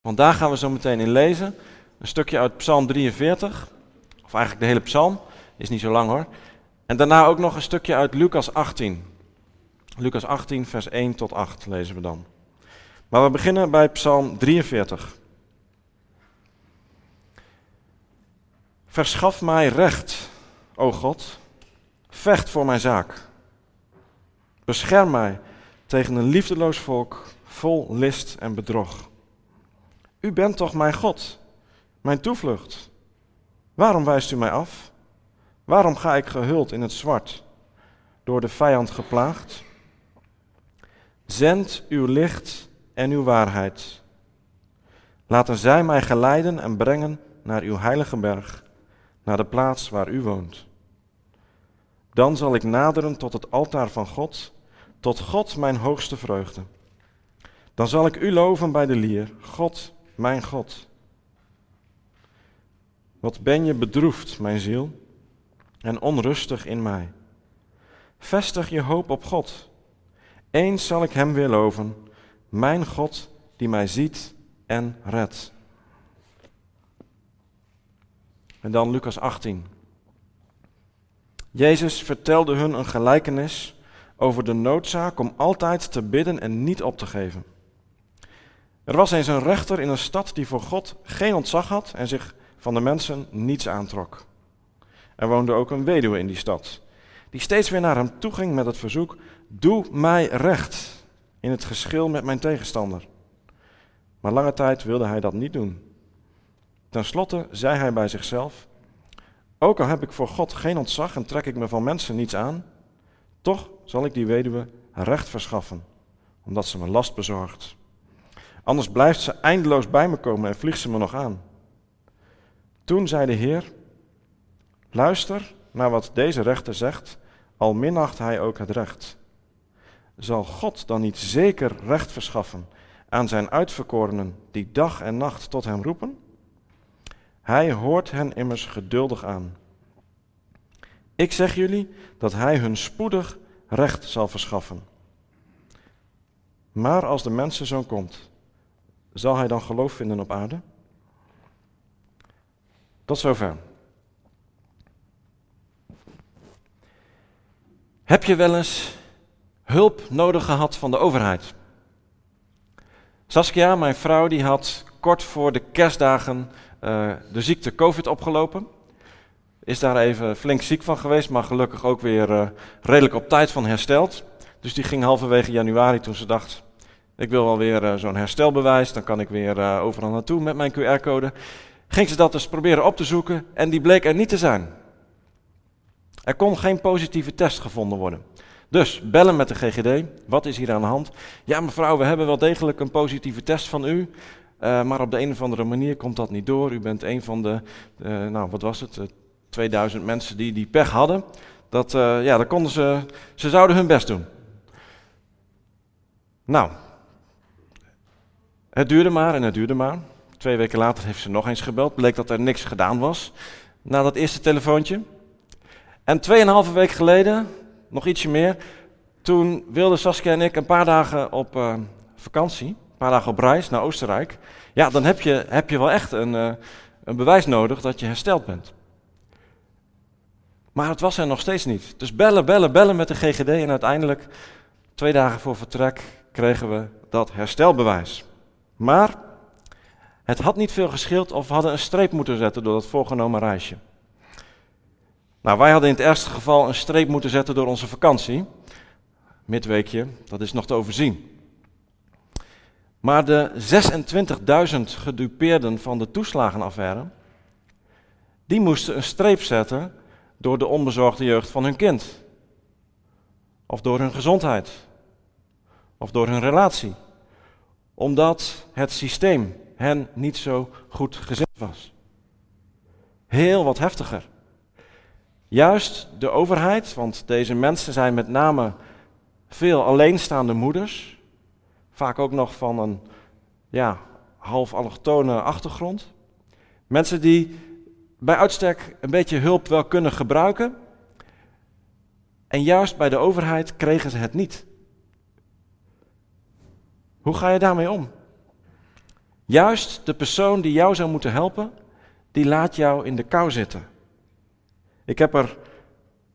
Want daar gaan we zo meteen in lezen. Een stukje uit Psalm 43, of eigenlijk de hele psalm, is niet zo lang hoor. En daarna ook nog een stukje uit Lucas 18. Lucas 18, vers 1 tot 8 lezen we dan. Maar we beginnen bij Psalm 43. Verschaf mij recht, o God. Vecht voor mijn zaak. Bescherm mij tegen een liefdeloos volk vol list en bedrog. U bent toch mijn God, mijn toevlucht. Waarom wijst u mij af? Waarom ga ik gehuld in het zwart, door de vijand geplaagd? Zend uw licht en uw waarheid. Laten zij mij geleiden en brengen naar uw heilige berg, naar de plaats waar u woont. Dan zal ik naderen tot het altaar van God, tot God mijn hoogste vreugde. Dan zal ik u loven bij de lier, God, mijn God. Wat ben je bedroefd, mijn ziel, en onrustig in mij. Vestig je hoop op God. Eens zal ik Hem weer loven, mijn God die mij ziet en redt. En dan Lucas 18. Jezus vertelde hun een gelijkenis over de noodzaak om altijd te bidden en niet op te geven. Er was eens een rechter in een stad die voor God geen ontzag had en zich van de mensen niets aantrok. Er woonde ook een weduwe in die stad, die steeds weer naar hem toe ging met het verzoek: Doe mij recht in het geschil met mijn tegenstander. Maar lange tijd wilde hij dat niet doen. Ten slotte zei hij bij zichzelf: Ook al heb ik voor God geen ontzag en trek ik me van mensen niets aan, toch zal ik die weduwe recht verschaffen, omdat ze me last bezorgt. Anders blijft ze eindeloos bij me komen en vliegt ze me nog aan. Toen zei de Heer: Luister naar wat deze rechter zegt, al minacht hij ook het recht. Zal God dan niet zeker recht verschaffen aan zijn uitverkorenen die dag en nacht tot hem roepen? Hij hoort hen immers geduldig aan. Ik zeg jullie dat hij hun spoedig recht zal verschaffen. Maar als de mensenzoon komt, zal hij dan geloof vinden op aarde? Tot zover. Heb je wel eens hulp nodig gehad van de overheid? Saskia, mijn vrouw, die had kort voor de kerstdagen uh, de ziekte COVID opgelopen. Is daar even flink ziek van geweest, maar gelukkig ook weer uh, redelijk op tijd van hersteld. Dus die ging halverwege januari toen ze dacht, ik wil wel weer uh, zo'n herstelbewijs, dan kan ik weer overal naartoe met mijn QR-code. Ging ze dat dus proberen op te zoeken en die bleek er niet te zijn. Er kon geen positieve test gevonden worden. Dus bellen met de GGD. Wat is hier aan de hand? Ja, mevrouw, we hebben wel degelijk een positieve test van u. Uh, maar op de een of andere manier komt dat niet door. U bent een van de, nou wat was het, uh, 2000 mensen die die pech hadden. Dat, ja, dan konden ze, ze zouden hun best doen. Nou, het duurde maar en het duurde maar. Twee weken later heeft ze nog eens gebeld. Bleek dat er niks gedaan was na dat eerste telefoontje. En tweeënhalve week geleden, nog ietsje meer, toen wilden Saskia en ik een paar dagen op uh, vakantie, een paar dagen op reis naar Oostenrijk. Ja, dan heb je, heb je wel echt een, uh, een bewijs nodig dat je hersteld bent. Maar het was er nog steeds niet. Dus bellen, bellen, bellen met de GGD en uiteindelijk, twee dagen voor vertrek, kregen we dat herstelbewijs. Maar het had niet veel geschild of we hadden een streep moeten zetten door dat voorgenomen reisje. Nou, wij hadden in het ergste geval een streep moeten zetten door onze vakantie. Midweekje, dat is nog te overzien. Maar de 26.000 gedupeerden van de toeslagenaffaire, die moesten een streep zetten door de onbezorgde jeugd van hun kind. Of door hun gezondheid. Of door hun relatie. Omdat het systeem hen niet zo goed gezet was. Heel wat heftiger. Juist de overheid, want deze mensen zijn met name veel alleenstaande moeders, vaak ook nog van een ja, half allochtone achtergrond. Mensen die bij uitstek een beetje hulp wel kunnen gebruiken. En juist bij de overheid kregen ze het niet. Hoe ga je daarmee om? Juist de persoon die jou zou moeten helpen, die laat jou in de kou zitten. Ik heb er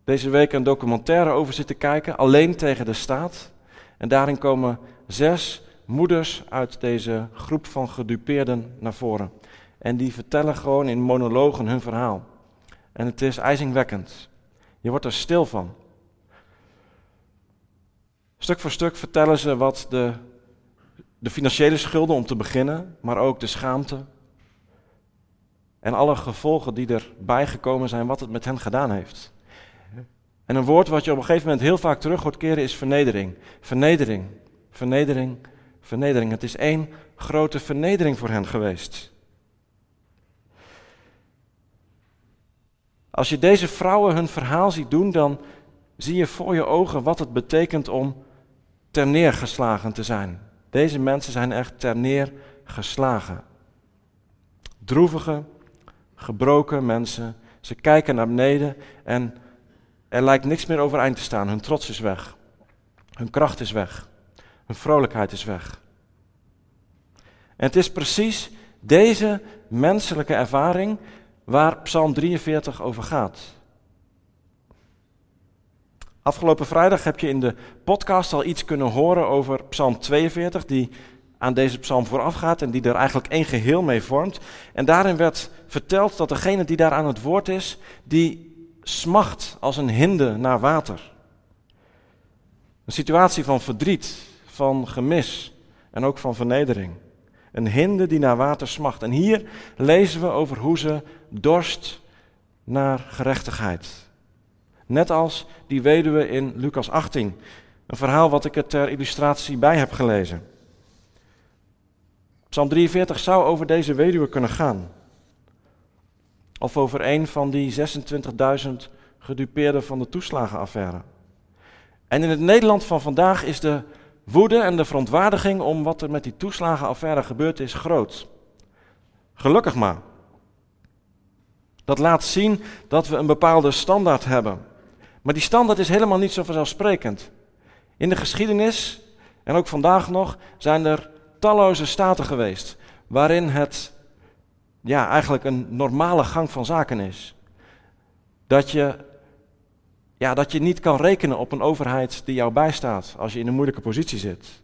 deze week een documentaire over zitten kijken, alleen tegen de staat. En daarin komen zes moeders uit deze groep van gedupeerden naar voren. En die vertellen gewoon in monologen hun verhaal. En het is ijzingwekkend. Je wordt er stil van. Stuk voor stuk vertellen ze wat de, de financiële schulden om te beginnen, maar ook de schaamte. En alle gevolgen die erbij gekomen zijn, wat het met hen gedaan heeft. En een woord wat je op een gegeven moment heel vaak terug hoort keren is vernedering. Vernedering, vernedering, vernedering. Het is één grote vernedering voor hen geweest. Als je deze vrouwen hun verhaal ziet doen, dan zie je voor je ogen wat het betekent om terneergeslagen te zijn. Deze mensen zijn echt terneergeslagen. Droevige, gebroken mensen. Ze kijken naar beneden en er lijkt niks meer overeind te staan. Hun trots is weg. Hun kracht is weg. Hun vrolijkheid is weg. En het is precies deze menselijke ervaring waar Psalm 43 over gaat. Afgelopen vrijdag heb je in de podcast al iets kunnen horen over Psalm 42, die aan deze psalm voorafgaat en die er eigenlijk één geheel mee vormt. En daarin werd verteld dat degene die daar aan het woord is, die smacht als een hinde naar water. Een situatie van verdriet, van gemis en ook van vernedering. Een hinde die naar water smacht. En hier lezen we over hoe ze dorst naar gerechtigheid. Net als die weduwe in Lucas 18. Een verhaal wat ik er ter illustratie bij heb gelezen. Psalm 43 zou over deze weduwe kunnen gaan. Of over een van die 26.000 gedupeerden van de toeslagenaffaire. En in het Nederland van vandaag is de woede en de verontwaardiging om wat er met die toeslagenaffaire gebeurd is groot. Gelukkig maar. Dat laat zien dat we een bepaalde standaard hebben. Maar die standaard is helemaal niet zo vanzelfsprekend. In de geschiedenis, en ook vandaag nog, zijn er talloze staten geweest waarin het ja, eigenlijk een normale gang van zaken is. Dat je, ja, dat je niet kan rekenen op een overheid die jou bijstaat als je in een moeilijke positie zit.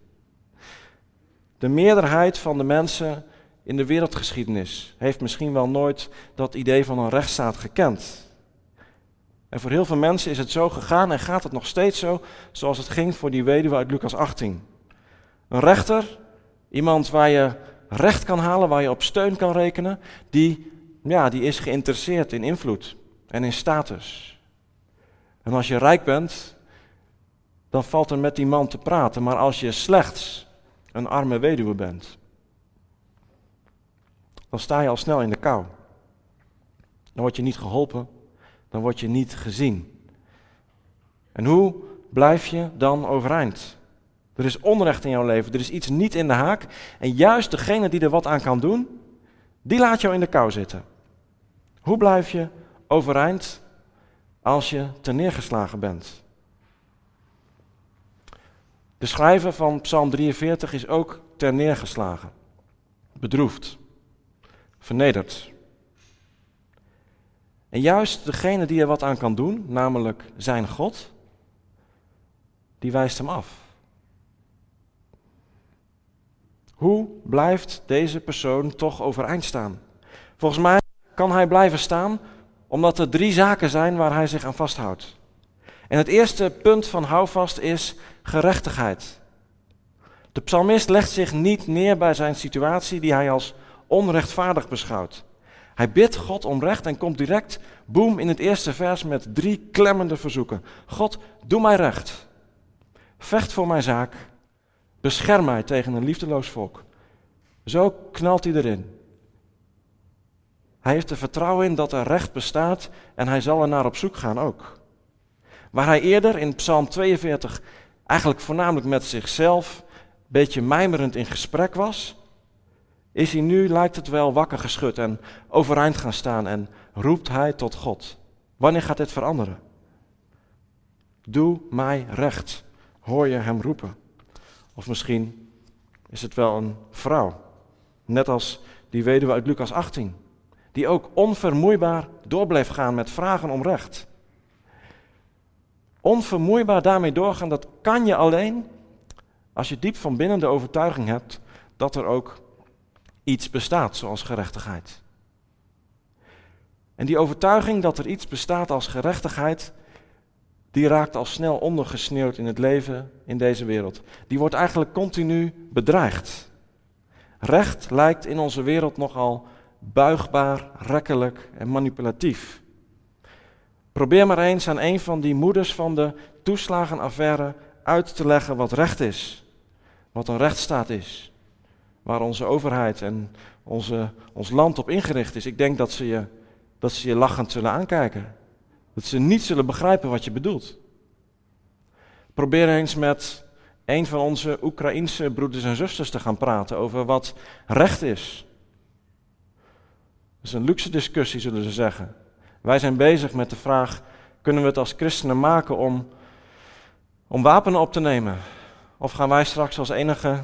De meerderheid van de mensen in de wereldgeschiedenis heeft misschien wel nooit dat idee van een rechtsstaat gekend. En voor heel veel mensen is het zo gegaan en gaat het nog steeds zo, zoals het ging voor die weduwe uit Lucas 18. Een rechter, iemand waar je recht kan halen, waar je op steun kan rekenen, die, ja, die is geïnteresseerd in invloed en in status. En als je rijk bent, dan valt er met die man te praten. Maar als je slechts een arme weduwe bent, dan sta je al snel in de kou. Dan word je niet geholpen, dan word je niet gezien. En hoe blijf je dan overeind? Er is onrecht in jouw leven, er is iets niet in de haak. En juist degene die er wat aan kan doen, die laat jou in de kou zitten. Hoe blijf je overeind als je neergeslagen bent? De schrijver van Psalm 43 is ook neergeslagen, bedroefd, vernederd. En juist degene die er wat aan kan doen, namelijk zijn God, die wijst hem af. Hoe blijft deze persoon toch overeind staan? Volgens mij kan hij blijven staan omdat er drie zaken zijn waar hij zich aan vasthoudt. En het eerste punt van houvast is gerechtigheid. De psalmist legt zich niet neer bij zijn situatie die hij als onrechtvaardig beschouwt. Hij bidt God om recht en komt direct, boem, in het eerste vers met drie klemmende verzoeken. God, doe mij recht. Vecht voor mijn zaak Bescherm mij tegen een liefdeloos volk. Zo knalt hij erin. Hij heeft er vertrouwen in dat er recht bestaat en hij zal er naar op zoek gaan ook. Waar hij eerder in Psalm 42 eigenlijk voornamelijk met zichzelf, een beetje mijmerend in gesprek was, is hij nu, lijkt het wel, wakker geschud en overeind gaan staan en roept hij tot God. Wanneer gaat dit veranderen? Doe mij recht, hoor je hem roepen. Of misschien is het wel een vrouw. Net als die weduwe uit Lucas 18, die ook onvermoeibaar door bleef gaan met vragen om recht. Onvermoeibaar daarmee doorgaan, dat kan je alleen als je diep van binnen de overtuiging hebt dat er ook iets bestaat zoals gerechtigheid. En die overtuiging dat er iets bestaat als gerechtigheid, die raakt al snel ondergesneeuwd in het leven in deze wereld. Die wordt eigenlijk continu bedreigd. Recht lijkt in onze wereld nogal buigbaar, rekkelijk en manipulatief. Probeer maar eens aan een van die moeders van de toeslagenaffaire uit te leggen wat recht is, wat een rechtsstaat is, waar onze overheid en onze, ons land op ingericht is. Ik denk dat ze, je, dat ze je lachend zullen aankijken. Dat ze niet zullen begrijpen wat je bedoelt. Probeer eens met een van onze Oekraïense broeders en zusters te gaan praten over wat recht is. Dat is een luxe discussie, zullen ze zeggen. Wij zijn bezig met de vraag: kunnen we het als christenen maken om, om wapenen op te nemen? Of gaan wij straks als enige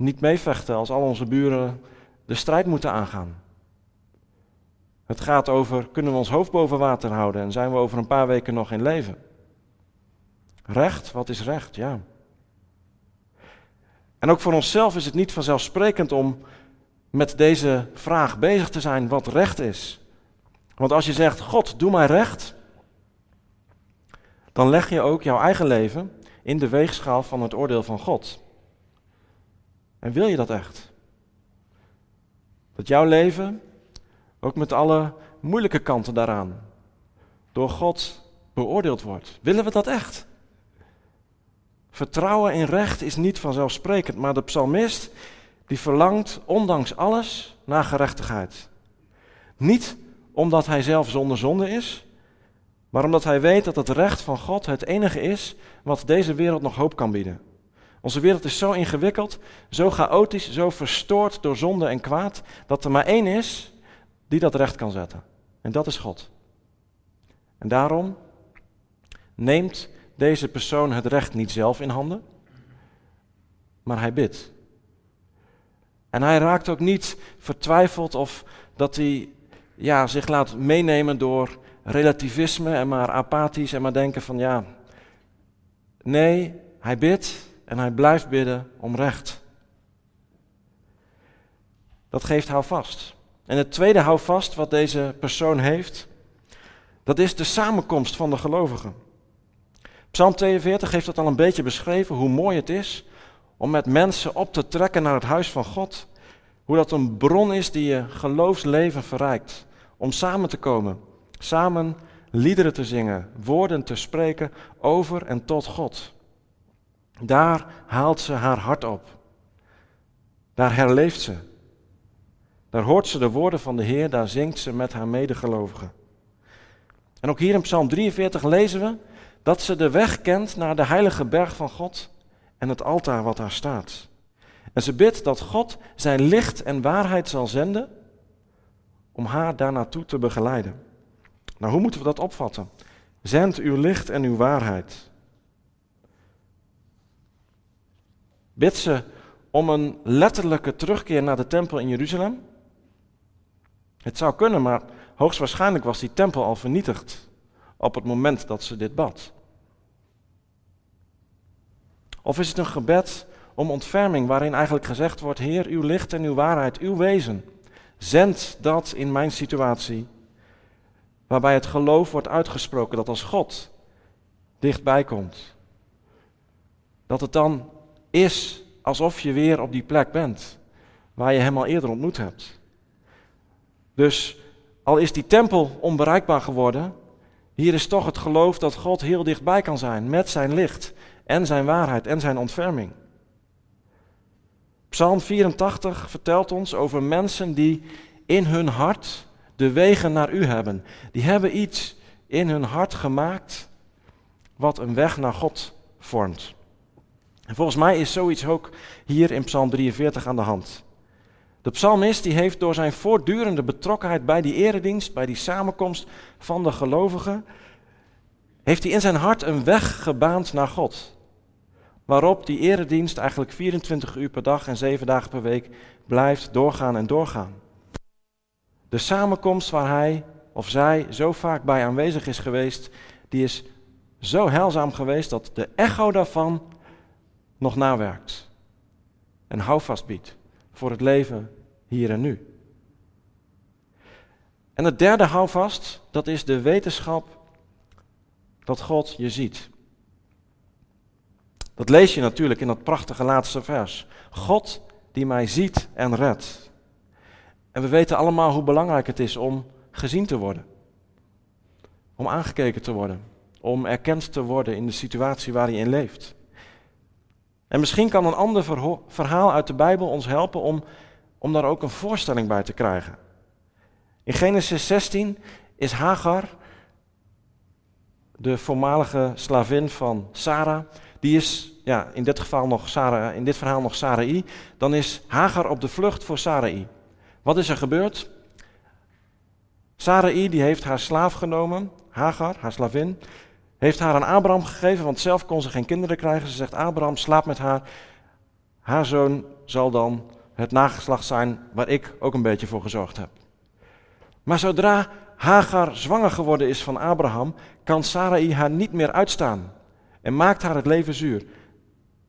niet meevechten als al onze buren de strijd moeten aangaan? Het gaat over: kunnen we ons hoofd boven water houden en zijn we over een paar weken nog in leven? Recht, wat is recht? Ja. En ook voor onszelf is het niet vanzelfsprekend om met deze vraag bezig te zijn wat recht is. Want als je zegt, God, doe mij recht, dan leg je ook jouw eigen leven in de weegschaal van het oordeel van God. En wil je dat echt? Dat jouw leven, ook met alle moeilijke kanten daaraan, door God beoordeeld wordt. Willen we dat echt? Vertrouwen in recht is niet vanzelfsprekend, maar de psalmist die verlangt ondanks alles naar gerechtigheid. Niet omdat hij zelf zonder zonde is, maar omdat hij weet dat het recht van God het enige is wat deze wereld nog hoop kan bieden. Onze wereld is zo ingewikkeld, zo chaotisch, zo verstoord door zonde en kwaad, dat er maar één is die dat recht kan zetten. En dat is God. En daarom neemt deze persoon het recht niet zelf in handen, maar hij bidt. En hij raakt ook niet vertwijfeld of dat hij ja, zich laat meenemen door relativisme en maar apathisch en maar denken van ja. Nee, hij bidt en hij blijft bidden om recht. Dat geeft houvast. En het tweede houvast wat deze persoon heeft, dat is de samenkomst van de gelovigen. Psalm 42 heeft dat al een beetje beschreven, hoe mooi het is om met mensen op te trekken naar het huis van God. Hoe dat een bron is die je geloofsleven verrijkt. Om samen te komen, samen liederen te zingen, woorden te spreken over en tot God. Daar haalt ze haar hart op. Daar herleeft ze. Daar hoort ze de woorden van de Heer, daar zingt ze met haar medegelovigen. En ook hier in Psalm 43 lezen we dat ze de weg kent naar de heilige berg van God en het altaar wat daar staat. En ze bidt dat God zijn licht en waarheid zal zenden om haar daar naartoe te begeleiden. Nou, hoe moeten we dat opvatten? Zend uw licht en uw waarheid. Bid ze om een letterlijke terugkeer naar de tempel in Jeruzalem? Het zou kunnen, maar hoogstwaarschijnlijk was die tempel al vernietigd op het moment dat ze dit bad? Of is het een gebed om ontferming waarin eigenlijk gezegd wordt, Heer, uw licht en uw waarheid, uw wezen, zend dat in mijn situatie, waarbij het geloof wordt uitgesproken dat als God dichtbij komt, dat het dan is alsof je weer op die plek bent waar je hem al eerder ontmoet hebt. Dus al is die tempel onbereikbaar geworden, hier is toch het geloof dat God heel dichtbij kan zijn met zijn licht en zijn waarheid en zijn ontferming. Psalm 84 vertelt ons over mensen die in hun hart de wegen naar u hebben. Die hebben iets in hun hart gemaakt wat een weg naar God vormt. En volgens mij is zoiets ook hier in Psalm 43 aan de hand. De psalmist die heeft door zijn voortdurende betrokkenheid bij die eredienst, bij die samenkomst van de gelovigen, heeft hij in zijn hart een weg gebaand naar God. Waarop die eredienst eigenlijk 24 uur per dag en 7 dagen per week blijft doorgaan en doorgaan. De samenkomst waar hij of zij zo vaak bij aanwezig is geweest, die is zo heilzaam geweest dat de echo daarvan nog nawerkt. En houvast biedt voor het leven hier en nu. En het derde houvast, dat is de wetenschap dat God je ziet. Dat lees je natuurlijk in dat prachtige laatste vers. God die mij ziet en redt. En we weten allemaal hoe belangrijk het is om gezien te worden. Om aangekeken te worden. Om erkend te worden in de situatie waar je in leeft. En misschien kan een ander verhaal uit de Bijbel ons helpen om, om daar ook een voorstelling bij te krijgen. In Genesis 16 is Hagar, de voormalige slavin van Sarah, die is ja, in dit geval nog Sarah, in dit verhaal nog Sarai. Dan is Hagar op de vlucht voor Sarai. Wat is er gebeurd? Sarai die heeft haar slaaf genomen, Hagar, haar slavin, heeft haar aan Abraham gegeven, want zelf kon ze geen kinderen krijgen. Ze zegt, Abraham, slaap met haar. Haar zoon zal dan het nageslacht zijn waar ik ook een beetje voor gezorgd heb. Maar zodra Hagar zwanger geworden is van Abraham, kan Sarai haar niet meer uitstaan en maakt haar het leven zuur.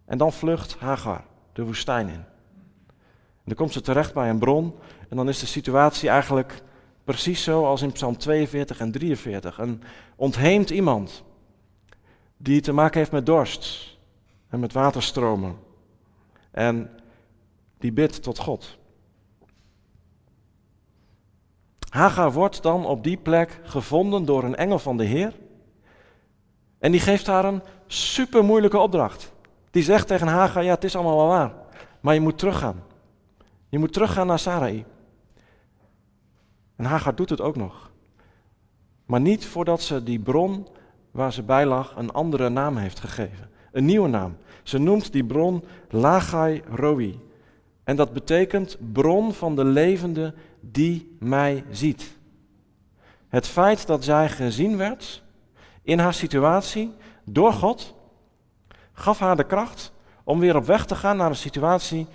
En dan vlucht Hagar de woestijn in. Dan komt ze terecht bij een bron en dan is de situatie eigenlijk precies zo als in Psalm 42 en 43. Een ontheemd iemand die te maken heeft met dorst en met waterstromen. En die bidt tot God. Hagar wordt dan op die plek gevonden door een engel van de Heer. En die geeft haar een super moeilijke opdracht. Die zegt tegen Hagar, ja het is allemaal wel waar, maar je moet teruggaan. Je moet teruggaan naar Sarai. En Hagar doet het ook nog. Maar niet voordat ze die bron waar ze bij lag een andere naam heeft gegeven. Een nieuwe naam. Ze noemt die bron Lagai Roi. En dat betekent bron van de levende die mij ziet. Het feit dat zij gezien werd in haar situatie door God, gaf haar de kracht om weer op weg te gaan naar een situatie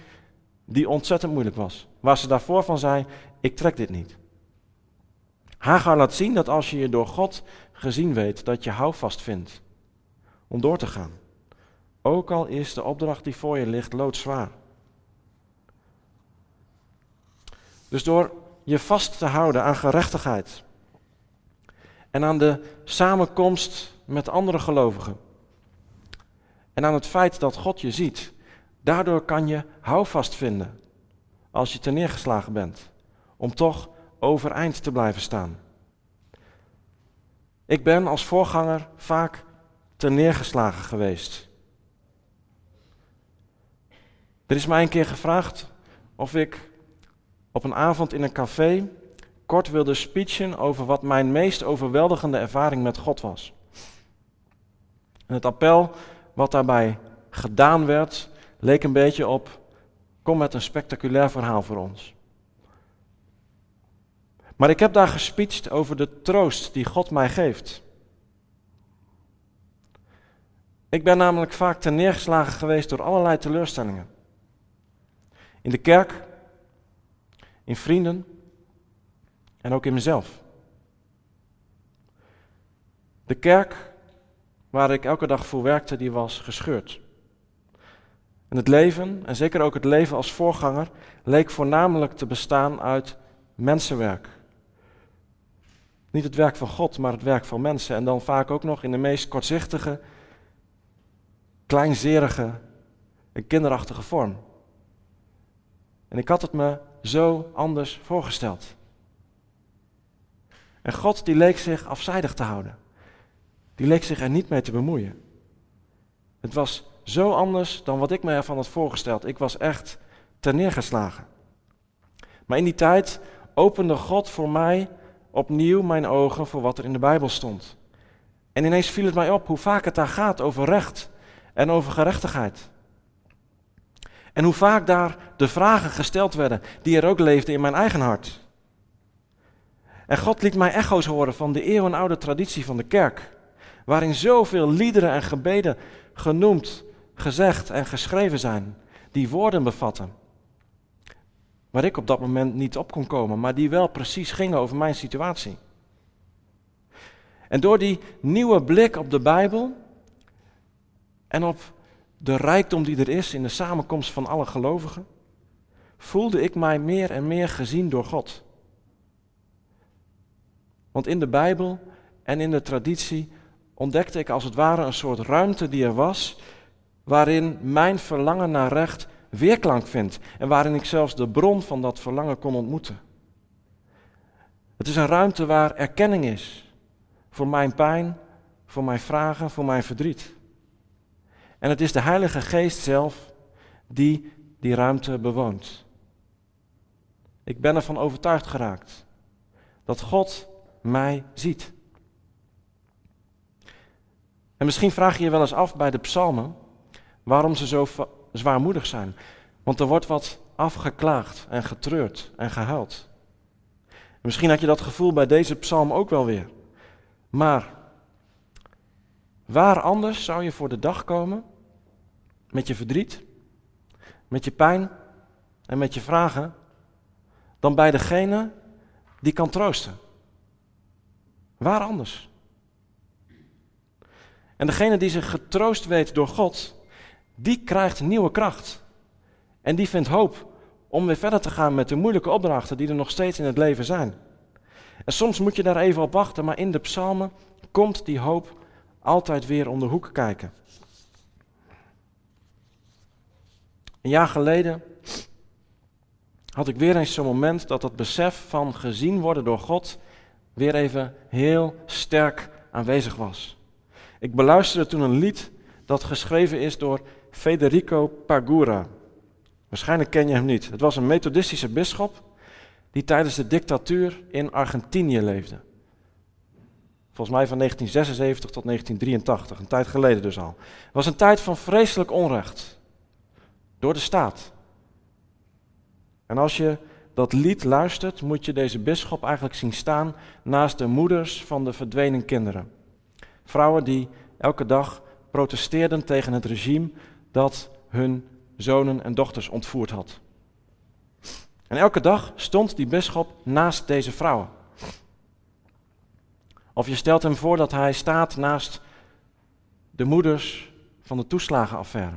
die ontzettend moeilijk was. Waar ze daarvoor van zei, ik trek dit niet. Hagar laat zien dat als je je door God gezien weet, dat je houvast vindt om door te gaan. Ook al is de opdracht die voor je ligt loodzwaar. Dus door je vast te houden aan gerechtigheid en aan de samenkomst met andere gelovigen en aan het feit dat God je ziet, daardoor kan je houvast vinden als je neergeslagen bent, om toch overeind te blijven staan. Ik ben als voorganger vaak neergeslagen geweest. Er is mij een keer gevraagd of ik op een avond in een café kort wilde speechen over wat mijn meest overweldigende ervaring met God was. En het appel wat daarbij gedaan werd, leek een beetje op: kom met een spectaculair verhaal voor ons. Maar ik heb daar gespeecht over de troost die God mij geeft. Ik ben namelijk vaak ten neergeslagen geweest door allerlei teleurstellingen. In de kerk, in vrienden en ook in mezelf. De kerk waar ik elke dag voor werkte, die was gescheurd. En het leven, en zeker ook het leven als voorganger, leek voornamelijk te bestaan uit mensenwerk. Niet het werk van God, maar het werk van mensen. En dan vaak ook nog in de meest kortzichtige, kleinzerige en kinderachtige vorm. En ik had het me zo anders voorgesteld. En God die leek zich afzijdig te houden. Die leek zich er niet mee te bemoeien. Het was zo anders dan wat ik me ervan had voorgesteld. Ik was echt neergeslagen. Maar in die tijd opende God voor mij opnieuw mijn ogen voor wat er in de Bijbel stond. En ineens viel het mij op hoe vaak het daar gaat over recht en over gerechtigheid. En hoe vaak daar de vragen gesteld werden die er ook leefden in mijn eigen hart. En God liet mij echo's horen van de eeuwenoude traditie van de kerk, waarin zoveel liederen en gebeden genoemd, gezegd en geschreven zijn, die woorden bevatten. Waar ik op dat moment niet op kon komen, maar die wel precies gingen over mijn situatie. En door die nieuwe blik op de Bijbel en op de rijkdom die er is in de samenkomst van alle gelovigen, voelde ik mij meer en meer gezien door God. Want in de Bijbel en in de traditie ontdekte ik als het ware een soort ruimte die er was, waarin mijn verlangen naar recht weerklank vindt en waarin ik zelfs de bron van dat verlangen kon ontmoeten. Het is een ruimte waar erkenning is voor mijn pijn, voor mijn vragen, voor mijn verdriet. En het is de Heilige Geest zelf die die ruimte bewoont. Ik ben ervan overtuigd geraakt dat God mij ziet. En misschien vraag je je wel eens af bij de psalmen waarom ze zo zwaarmoedig zijn. Want er wordt wat afgeklaagd en getreurd en gehuild. misschien had je dat gevoel bij deze psalm ook wel weer. Maar waar anders zou je voor de dag komen met je verdriet, met je pijn en met je vragen dan bij degene die kan troosten? Waar anders? En degene die zich getroost weet door God, die krijgt nieuwe kracht. En die vindt hoop om weer verder te gaan met de moeilijke opdrachten die er nog steeds in het leven zijn. En soms moet je daar even op wachten, maar in de psalmen komt die hoop altijd weer om de hoek kijken. Een jaar geleden had ik weer eens zo'n moment dat het besef van gezien worden door God weer even heel sterk aanwezig was. Ik beluisterde toen een lied dat geschreven is door Federico Pagura. Waarschijnlijk ken je hem niet. Het was een methodistische bisschop die tijdens de dictatuur in Argentinië leefde. Volgens mij van 1976 tot 1983, een tijd geleden dus al. Het was een tijd van vreselijk onrecht door de staat. En als je dat lied luistert, moet je deze bisschop eigenlijk zien staan naast de moeders van de verdwenen kinderen. Vrouwen die elke dag protesteerden tegen het regime dat hun zonen en dochters ontvoerd had. En elke dag stond die bisschop naast deze vrouwen. Of je stelt hem voor dat hij staat naast de moeders van de toeslagenaffaire.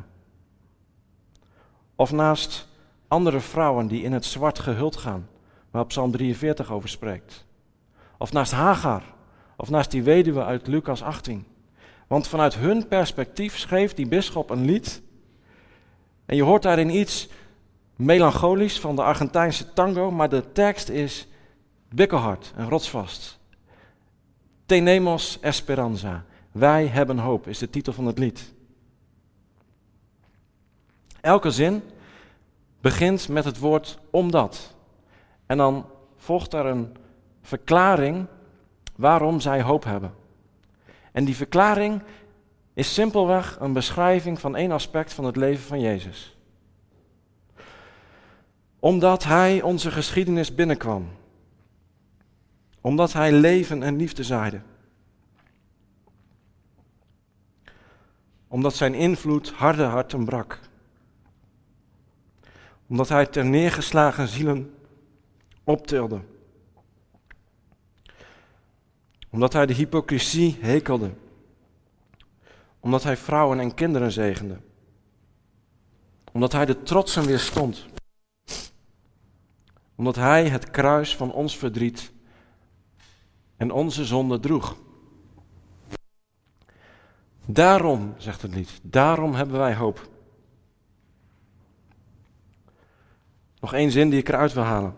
Of naast andere vrouwen die in het zwart gehuld gaan, waar Psalm 43 over spreekt. Of naast Hagar, of naast die weduwe uit Lucas 18. Want vanuit hun perspectief schreef die bisschop een lied. En je hoort daarin iets melancholisch van de Argentijnse tango, maar de tekst is bikkelhard en rotsvast. Tenemos esperanza. Wij hebben hoop, is de titel van het lied. Elke zin begint met het woord omdat. En dan volgt er een verklaring waarom zij hoop hebben. En die verklaring is simpelweg een beschrijving van één aspect van het leven van Jezus. Omdat Hij onze geschiedenis binnenkwam. Omdat Hij leven en liefde zaaide. Omdat Zijn invloed harde harten brak omdat hij ter neergeslagen zielen optilde. Omdat hij de hypocrisie hekelde. Omdat hij vrouwen en kinderen zegende. Omdat hij de trotsen weerstond. Omdat hij het kruis van ons verdriet en onze zonde droeg. Daarom, zegt het lied, daarom hebben wij hoop. Nog één zin die ik eruit wil halen.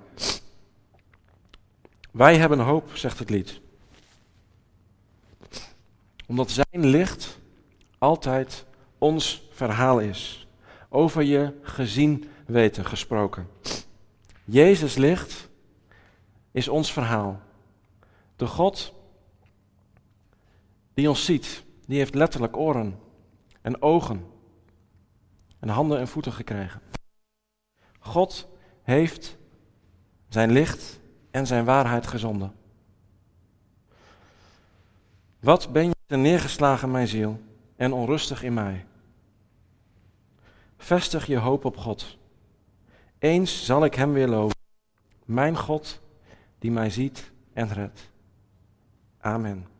Wij hebben hoop, zegt het lied. Omdat zijn licht altijd ons verhaal is. Over je gezien weten gesproken. Jezus licht is ons verhaal. De God die ons ziet, die heeft letterlijk oren en ogen en handen en voeten gekregen. God heeft zijn licht en zijn waarheid gezonden. Wat ben je neergeslagen, mijn ziel, en onrustig in mij? Vestig je hoop op God. Eens zal ik hem weer loven. Mijn God die mij ziet en redt. Amen.